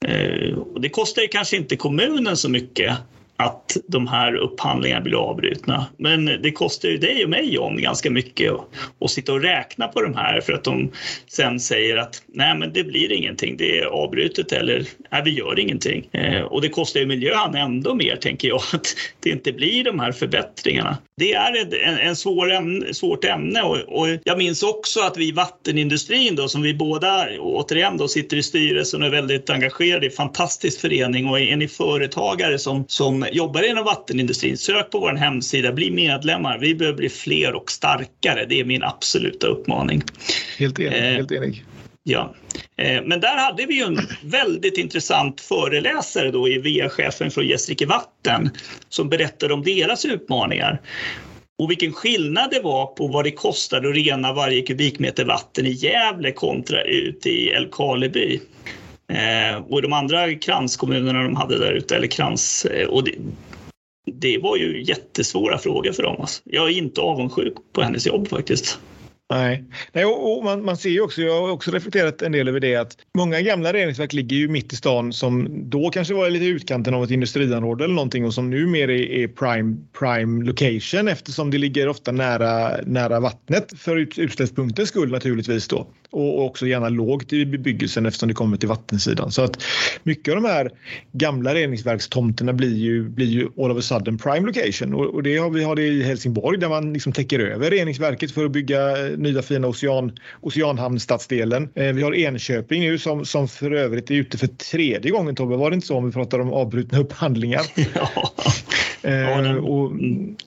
Eh, och det kostar ju kanske inte kommunen så mycket att de här upphandlingarna blir avbrutna. Men det kostar ju dig och mig om ganska mycket att sitta och räkna på de här för att de sen säger att nej men det blir ingenting, det är avbrutet eller nej vi gör ingenting. Eh, och det kostar ju miljön ändå mer tänker jag att det inte blir de här förbättringarna. Det är en, en svår ämne, svårt ämne och, och, jag minns också att vi i vattenindustrin då som vi båda återigen då sitter i styrelsen och är väldigt engagerade i fantastisk förening och är ni företagare som, som jobbar inom vattenindustrin, sök på vår hemsida, bli medlemmar. Vi behöver bli fler och starkare. Det är min absoluta uppmaning. Helt enig. Eh, helt enig. Ja, eh, men där hade vi ju en väldigt intressant föreläsare då i VA-chefen från Gästrike Vatten som berättade om deras utmaningar och vilken skillnad det var på vad det kostade att rena varje kubikmeter vatten i Gävle kontra ut i Älvkarleby. Eh, och de andra kranskommunerna de hade där ute, eller krans, eh, och det, det, var ju jättesvåra frågor för dem. Alltså. Jag är inte avundsjuk på hennes jobb faktiskt. Nej, Nej och, och man, man, ser ju också, jag har också reflekterat en del över det att många gamla reningsverk ligger ju mitt i stan som då kanske var lite utkanten av ett industriområde eller någonting och som numera är, är prime, prime location eftersom det ligger ofta nära, nära vattnet för ut, utsläppspunktens skull naturligtvis då. Och också gärna lågt i bebyggelsen eftersom det kommer till vattensidan. Så att mycket av de här gamla reningsverkstomterna blir ju, blir ju all of a sudden prime location. Och, och det har vi har det i Helsingborg där man liksom täcker över reningsverket för att bygga nya fina ocean, oceanhamnstadsdelen. Eh, vi har Enköping nu som, som för övrigt är ute för tredje gången Tobbe, var det inte så om vi pratar om avbrutna upphandlingar? Ja. Eh, och,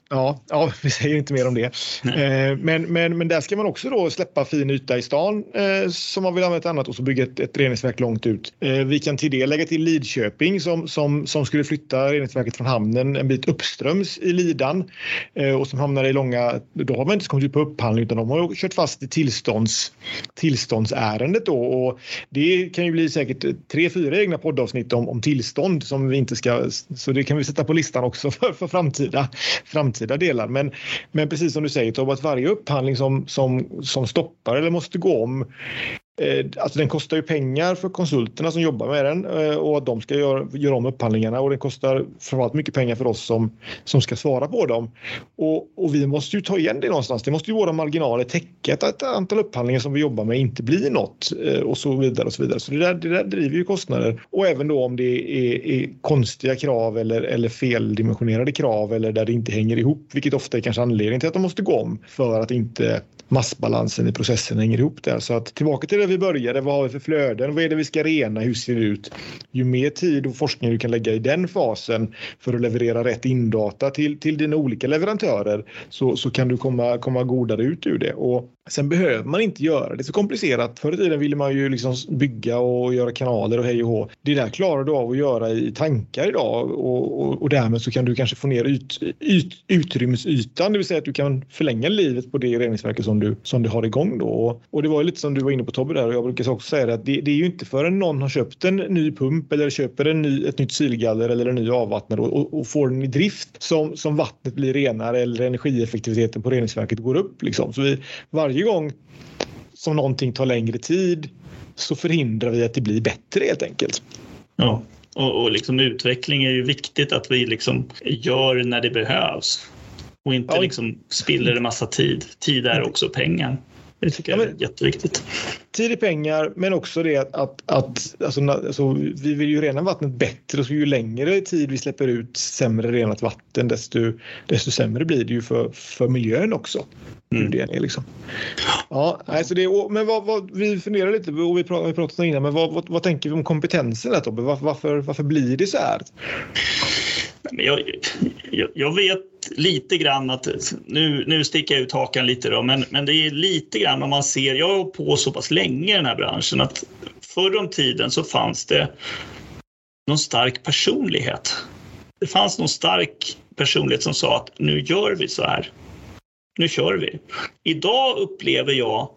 ja, ja, vi säger inte mer om det. Eh, men, men, men där ska man också då släppa fin yta i stan som man vill använda ett annat och så bygga ett, ett reningsverk långt ut. Vi kan till det lägga till Lidköping som, som, som skulle flytta reningsverket från hamnen en bit uppströms i Lidan och som hamnar i långa, då har man inte kommit ut på upphandling utan de har kört fast i tillstånds, tillståndsärendet då och det kan ju bli säkert tre, fyra egna poddavsnitt om, om tillstånd som vi inte ska, så det kan vi sätta på listan också för, för framtida, framtida delar. Men, men precis som du säger Tobbe, att varje upphandling som, som, som stoppar eller måste gå om Eh, alltså den kostar ju pengar för konsulterna som jobbar med den eh, och att de ska göra, göra om upphandlingarna och den kostar framförallt mycket pengar för oss som, som ska svara på dem. Och, och vi måste ju ta igen det någonstans. Det måste ju våra marginaler täcka att ett antal upphandlingar som vi jobbar med inte blir något eh, och så vidare och så vidare. Så det där, det där driver ju kostnader och även då om det är, är konstiga krav eller, eller feldimensionerade krav eller där det inte hänger ihop, vilket ofta är kanske anledningen till att de måste gå om för att inte massbalansen i processen hänger ihop där. Så att tillbaka till det vi började, vad har vi för flöden, vad är det vi ska rena, hur ser det ut? Ju mer tid och forskning du kan lägga i den fasen för att leverera rätt indata till, till dina olika leverantörer så, så kan du komma, komma godare ut ur det. Och Sen behöver man inte göra det så komplicerat. Förr i tiden ville man ju liksom bygga och göra kanaler och hej och hå. Det där klarar du av att göra i tankar idag och, och, och därmed så kan du kanske få ner ut, ut, utrymmesytan, det vill säga att du kan förlänga livet på det reningsverket som du, som du har igång då. Och det var ju lite som du var inne på Tobbe där och jag brukar också säga det att det, det är ju inte förrän någon har köpt en ny pump eller köper en ny, ett nytt silgaller eller en ny avvattnare och, och, och, får den i drift som, som vattnet blir renare eller energieffektiviteten på reningsverket går upp. Liksom. Så vi, varje gång som någonting tar längre tid så förhindrar vi att det blir bättre helt enkelt. Ja, och, och liksom utveckling är ju viktigt att vi liksom gör när det behövs och inte ja. liksom spiller en massa tid. Tid är också pengar. Det tycker jag är jätteviktigt. Tid är pengar, men också det att, att, att alltså, alltså, vi vill ju rena vattnet bättre så ju längre tid vi släpper ut sämre renat vatten desto, desto sämre blir det ju för, för miljön också. Mm. Det är liksom. Ja, alltså det, men vad, vad, vi funderar lite och vi pratat, vi pratat om innan, men vad, vad, vad, tänker vi om kompetensen där Tobbe? Var, varför, varför blir det så här? Jag, jag, jag, vet lite grann att, nu, nu sticker jag ut hakan lite då, men, men det är lite grann om man ser, jag har på så pass länge i den här branschen att förr om tiden så fanns det någon stark personlighet. Det fanns någon stark personlighet som sa att nu gör vi så här. Nu kör vi. Idag upplever jag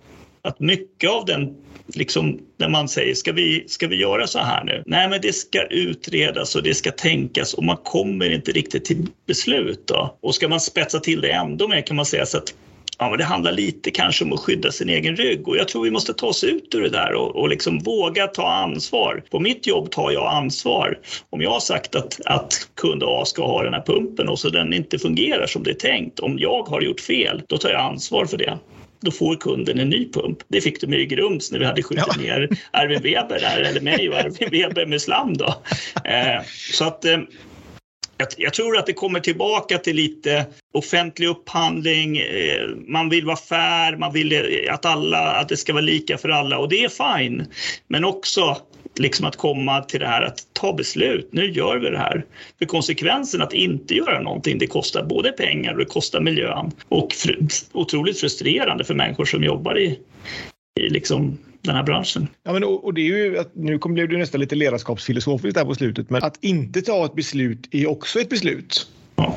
att mycket av den liksom, när man säger ska vi, ska vi göra så här nu? Nej, men det ska utredas och det ska tänkas och man kommer inte riktigt till beslut. Då. Och ska man spetsa till det ändå mer kan man säga så att ja, men det handlar lite kanske om att skydda sin egen rygg och jag tror vi måste ta oss ut ur det där och, och liksom våga ta ansvar. På mitt jobb tar jag ansvar. Om jag har sagt att, att kund A ska ha den här pumpen och så den inte fungerar som det är tänkt, om jag har gjort fel, då tar jag ansvar för det då får kunden en ny pump. Det fick de i Grums när vi hade skjutit ja. ner Arvin Weber där, eller mig och Arvin Weber med slam. Då. Eh, så att eh, jag, tror att det kommer tillbaka till lite offentlig upphandling. Eh, man vill vara fair, man vill att, alla, att det ska vara lika för alla och det är fine. Men också liksom att komma till det här att ta beslut. Nu gör vi det här. För konsekvensen att inte göra någonting, det kostar både pengar och det kostar miljön och fr otroligt frustrerande för människor som jobbar i, i liksom den här branschen. Ja, men, och, och det är ju att nu blev det nästan lite ledarskapsfilosofiskt där på slutet, men att inte ta ett beslut är också ett beslut. Ja.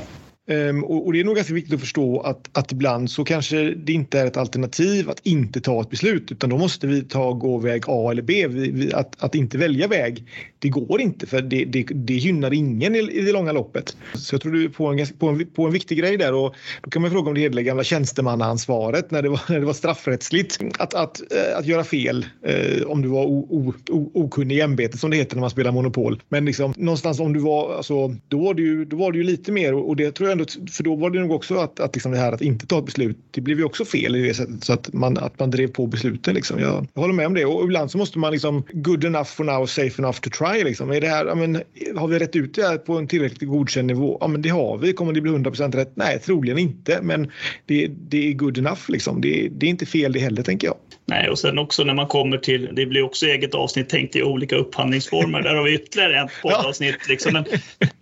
Um, och, och, det är nog ganska viktigt att förstå att, att ibland så kanske det inte är ett alternativ att inte ta ett beslut utan då måste vi ta gå väg A eller B. Vi, vi, att, att inte välja väg, det går inte för det, det, det gynnar ingen i, i, det långa loppet. Så jag tror du är på en, på, en, på en viktig grej där och då kan man fråga om det hela gamla tjänstemannaansvaret när det var, när det var straffrättsligt att, att, eh, att göra fel eh, om du var o, o, o, okunnig i ämbetet som det heter när man spelar Monopol. Men liksom, någonstans om du var, alltså, då var det ju, då var det ju lite mer och det tror jag ändå, för då var det nog också att, att liksom det här att inte ta ett beslut, det blev ju också fel i det sättet så att man, att man drev på besluten. Liksom. Jag, jag håller med om det och ibland så måste man liksom good enough for now, safe enough to try. Liksom. Är det här, men, har vi rätt ut det här på en tillräckligt godkänd nivå? Ja, men det har vi. Kommer det bli 100% rätt? Nej, troligen inte, men det, det är good enough. Liksom. Det, det är inte fel det heller, tänker jag. Nej, och sen också när man kommer till, det blir också eget avsnitt tänkt i olika upphandlingsformer. Där har vi ytterligare ett poddavsnitt. Liksom. Men,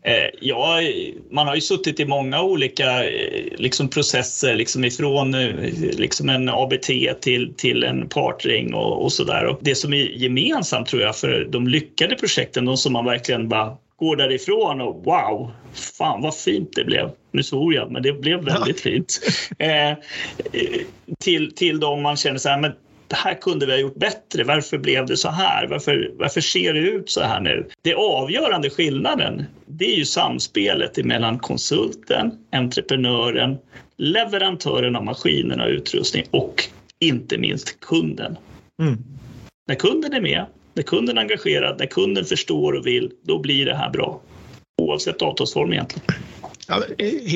eh, ja, man har ju suttit i många olika eh, liksom, processer liksom ifrån eh, liksom en ABT till, till en partring och, och så där. det som är gemensamt tror jag för de lyckade projekten, de som man verkligen bara går därifrån och wow, fan vad fint det blev. Nu svor jag, men det blev väldigt fint. Eh, till, till de man känner så här, men det här kunde vi ha gjort bättre. Varför blev det så här? Varför, varför ser det ut så här nu? Det avgörande skillnaden, det är ju samspelet mellan konsulten, entreprenören, leverantören av maskinerna och utrustning och inte minst kunden. Mm. När kunden är med, när kunden är engagerad, när kunden förstår och vill, då blir det här bra. Oavsett avtalsform egentligen. Ja,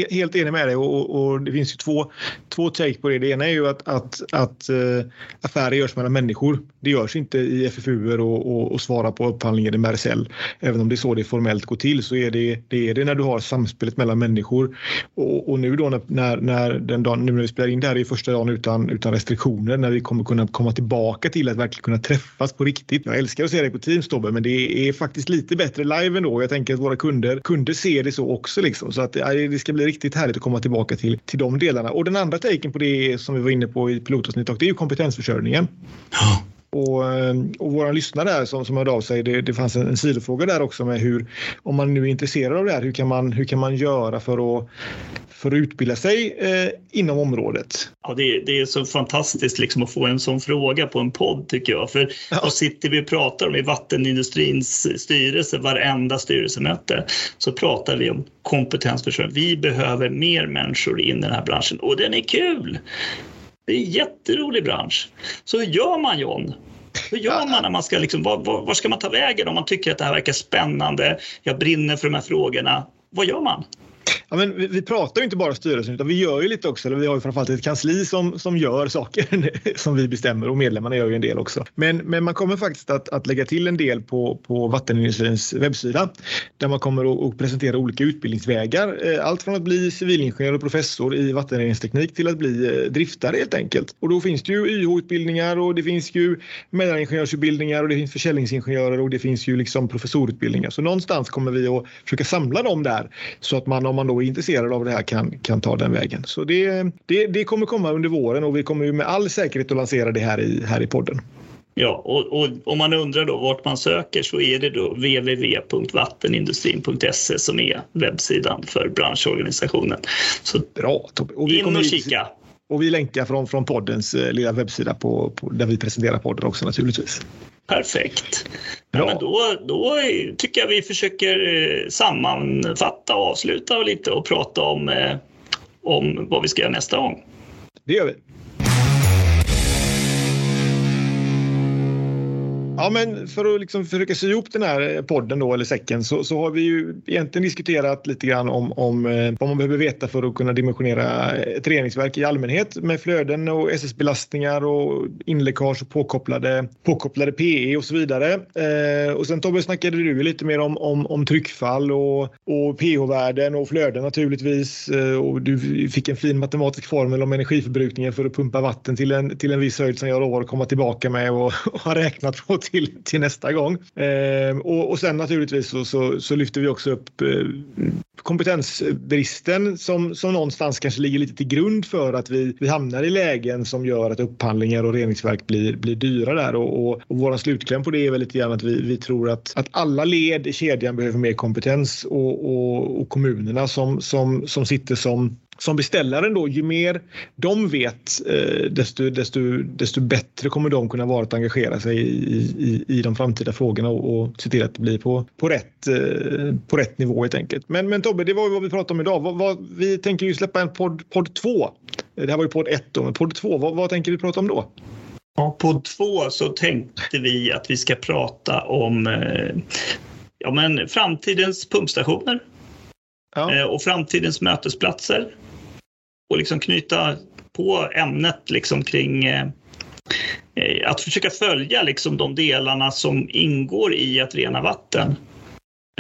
helt enig med dig och, och, det finns ju två, två take på det. Det ena är ju att, att, att eh, affärer görs mellan människor. Det görs inte i FFU och, och, och svara på upphandlingen i Mercell. Även om det är så det formellt går till så är det det, är det när du har samspelet mellan människor. Och, och nu då när, när, den dagen, nu när vi spelar in det här är första dagen utan, utan restriktioner när vi kommer kunna komma tillbaka till att verkligen kunna träffas på riktigt. Jag älskar att se dig på Teams Tobbe men det är faktiskt lite bättre live ändå. Jag tänker att våra kunder, kunder ser det så också liksom. Så att det ska bli riktigt härligt att komma tillbaka till, till de delarna. Och den andra taken på det som vi var inne på i pilotavsnittet, det är ju kompetensförsörjningen. Ja. Och, eh, och våra lyssnare där som, som hörde av sig, det, det fanns en, en sidofråga där också med hur, om man nu är intresserad av det här, hur kan man, hur kan man göra för att, för att utbilda sig eh, inom området? Ja, det, det, är så fantastiskt liksom att få en sån fråga på en podd tycker jag. För ja. vad sitter vi och pratar om i vattenindustrins styrelse, varenda styrelsemöte, så pratar vi om kompetensförsörjning. Vi behöver mer människor in i den här branschen och den är kul. Det är en jätterolig bransch. Så hur gör man John? Hur gör man när man ska liksom, var, var, var, ska man ta vägen om man tycker att det här verkar spännande? Jag brinner för de här frågorna. Vad gör man? Ja, men vi, vi pratar ju inte bara styrelsen utan vi gör ju lite också. Eller vi har ju framförallt ett kansli som, som gör saker som vi bestämmer och medlemmarna gör ju en del också. Men, men man kommer faktiskt att, att lägga till en del på, på vattenindustrins webbsida där man kommer att presentera olika utbildningsvägar. Eh, allt från att bli civilingenjör och professor i vattenreningsteknik till att bli eh, driftare helt enkelt. Och då finns det ju YH-utbildningar och det finns ju mellaningenjörsutbildningar och det finns försäljningsingenjörer och det finns ju liksom professorutbildningar. Så någonstans kommer vi att försöka samla dem där så att man om man då är intresserad av det här kan, kan ta den vägen. Så det, det, det kommer komma under våren och vi kommer ju med all säkerhet att lansera det här i, här i podden. Ja, och, och om man undrar då vart man söker så är det då www.vattenindustrin.se som är webbsidan för branschorganisationen. Så Bra Tobbe. Och in och kika. Och vi länkar från, från poddens eh, lilla webbsida på, på, där vi presenterar podden också naturligtvis. Perfekt. Ja, men då, då tycker jag vi försöker eh, sammanfatta och avsluta lite och prata om, eh, om vad vi ska göra nästa gång. Det gör vi. Ja, men för att liksom försöka sy ihop den här eh, podden då, eller säcken, så, så har vi ju egentligen diskuterat lite grann om, om eh, vad man behöver veta för att kunna dimensionera eh, ett reningsverk i allmänhet med flöden och SS-belastningar och inläckage och påkopplade, påkopplade PE och så vidare. Eh, och sen Tobbe snackade du lite mer om, om, om tryckfall och, och pH-värden och flöden naturligtvis. Eh, och du fick en fin matematisk formel om energiförbrukningen för att pumpa vatten till en, till en viss höjd som jag lovar att komma tillbaka med och, och har räknat på till, till nästa gång. Eh, och, och sen naturligtvis så, så, så lyfter vi också upp eh, kompetensbristen som, som någonstans kanske ligger lite till grund för att vi, vi hamnar i lägen som gör att upphandlingar och reningsverk blir, blir dyra där. Och, och, och vår slutkläm på det är väl lite grann att vi, vi tror att, att alla led i kedjan behöver mer kompetens och, och, och kommunerna som, som, som sitter som som beställaren då, ju mer de vet eh, desto, desto, desto bättre kommer de kunna vara att engagera sig i, i, i de framtida frågorna och, och se till att det blir på, på, rätt, eh, på rätt nivå helt enkelt. Men, men Tobbe, det var vad vi pratade om idag. Vad, vad, vi tänker ju släppa en podd, podd 2. Det här var ju podd 1 då, men podd 2, vad, vad tänker vi prata om då? Ja, podd 2 så tänkte vi att vi ska prata om eh, ja, men framtidens pumpstationer ja. och framtidens mötesplatser och liksom knyta på ämnet liksom kring eh, eh, att försöka följa liksom de delarna som ingår i att rena vatten.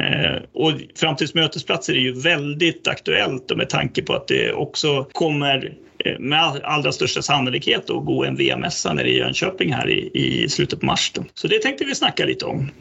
Eh, och framtidsmötesplatser är ju väldigt aktuellt med tanke på att det också kommer eh, med allra största sannolikhet att gå en VM-mässa nere i Jönköping här i, i slutet på mars. Då. Så det tänkte vi snacka lite om.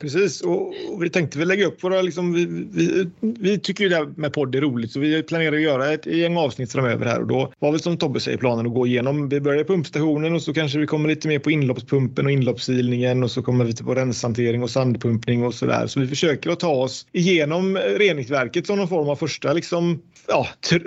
Precis, och, och, vi tänkte väl lägga upp våra... Liksom, vi, vi, vi, tycker ju det här med podd är roligt så vi planerar att göra ett gäng avsnitt framöver här och då var väl som Tobbe säger planen att gå igenom. Vi börjar pumpstationen och så kanske vi kommer lite mer på inloppspumpen och inloppssilningen och så kommer vi till på renshantering och sandpumpning och så där. Så vi försöker att ta oss igenom reningsverket som någon form av första liksom, ja,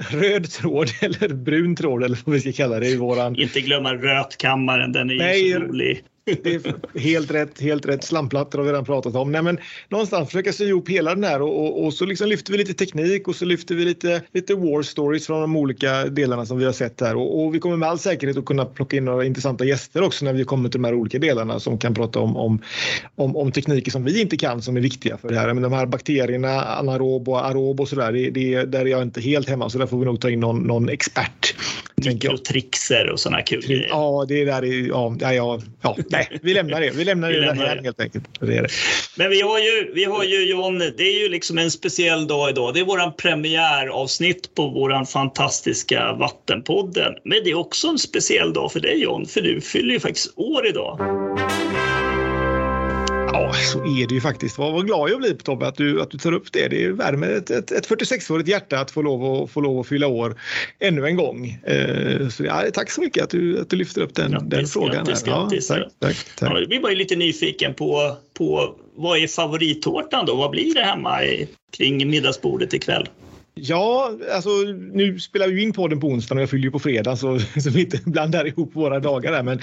röd tråd eller brun tråd eller vad vi ska kalla det i våran... Inte glömma rötkammaren, den är Nej, ju så rolig. Det är helt rätt, helt rätt. Slammplattor har vi redan pratat om. Nej, men någonstans försöka sy ihop hela den här och, och, och, så liksom lyfter vi lite teknik och så lyfter vi lite, lite war stories från de olika delarna som vi har sett här och, och vi kommer med all säkerhet att kunna plocka in några intressanta gäster också när vi kommer till de här olika delarna som kan prata om, om, om, om tekniker som vi inte kan som är viktiga för det här. Men de här bakterierna, anaerob och arob och sådär, det, det, där är jag inte helt hemma så där får vi nog ta in någon, någon expert. Mikrotrixer och sådana kul grejer. Ja, det där är, ja, ja, ja, nej, vi lämnar det. Vi lämnar vi det lämnar helt enkelt. Det det. Men vi har ju, vi har ju John, det är ju liksom en speciell dag idag. Det är våran premiäravsnitt på våran fantastiska Vattenpodden. Men det är också en speciell dag för dig John, för du fyller ju faktiskt år idag. Ja, så är det ju faktiskt. Vad, vad glad jag blir på Tobbe att du, att du tar upp det. Det värmer ett, ett, ett 46-årigt hjärta att få lov, att, få lov att fylla år ännu en gång. Eh, så ja, tack så mycket att du, att du lyfter upp den, grattis, den frågan. Grattis, grattis. Ja, tack, tack, tack. Ja, vi var ju lite nyfiken på, på vad är favorittårtan då? Vad blir det hemma i, kring middagsbordet ikväll? Ja, alltså nu spelar vi in podden på onsdag och jag fyller ju på fredag så, så vi inte blandar ihop våra dagar där. Men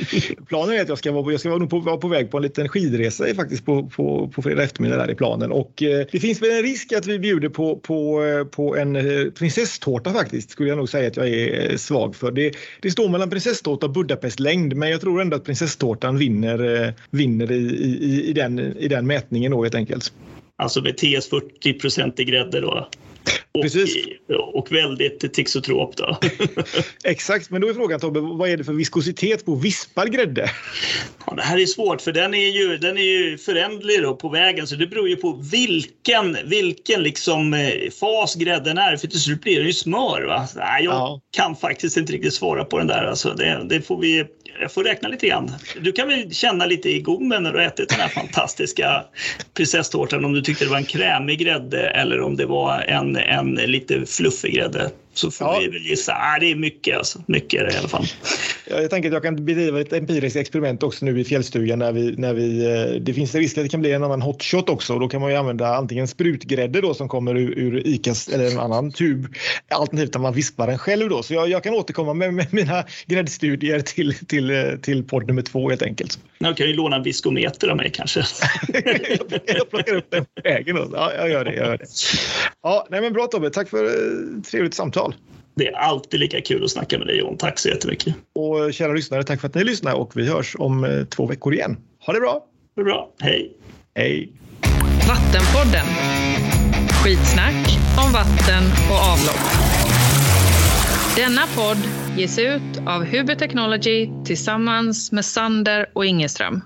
planen är att jag ska vara, jag ska vara, på, vara på väg på en liten skidresa faktiskt på, på, på fredag eftermiddag där i planen. Och eh, det finns väl en risk att vi bjuder på, på, eh, på en eh, prinsesstårta faktiskt, skulle jag nog säga att jag är eh, svag för. Det, det står mellan prinsesstårta och Budapestlängd, men jag tror ändå att prinsesstårtan vinner, vinner i, i, i, den, i den mätningen då helt enkelt. Alltså med TS 40 procent i grädde då? Och, Precis. Och väldigt tixotrop. Då. Exakt, men då är frågan Tobbe, vad är det för viskositet på vispad grädde? Ja, det här är svårt för den är ju, den är ju förändlig då på vägen så det beror ju på vilken, vilken liksom eh, fas grädden är för till slut blir det ju smör. Va? Nej, jag ja. kan faktiskt inte riktigt svara på den där. Alltså, det, det får vi jag får räkna lite grann. Du kan väl känna lite i gommen när du ätit den här fantastiska prinsesstårtan om du tyckte det var en krämig grädde eller om det var en, en lite fluffig grädde så får ja. vi väl gissa. Ah, det är mycket, alltså. mycket är det i alla fall. Jag tänker att jag kan bedriva ett empiriskt experiment också nu i fjällstugan när vi, när vi, eh, det finns en risk att det kan bli en annan hotshot också då kan man ju använda antingen sprutgrädde då som kommer ur, ur Icas eller en annan tub alternativt att man vispar den själv då. Så jag, jag kan återkomma med, med mina gräddstudier till, till, eh, till podd nummer två helt enkelt. Jag kan ju låna en viskometer av mig kanske. jag plockar upp den på vägen. Då. Ja, jag gör det. Jag gör det. Ja, nej, men bra Tobbe, tack för ett trevligt samtal. Det är alltid lika kul att snacka med dig John. Tack så jättemycket. Och kära lyssnare, tack för att ni lyssnar och vi hörs om eh, två veckor igen. Ha det bra! Det bra. Hej! Hej! Vattenpodden. Skitsnack om vatten och avlopp. Denna podd ges ut av Huber Technology tillsammans med Sander och Ingeström.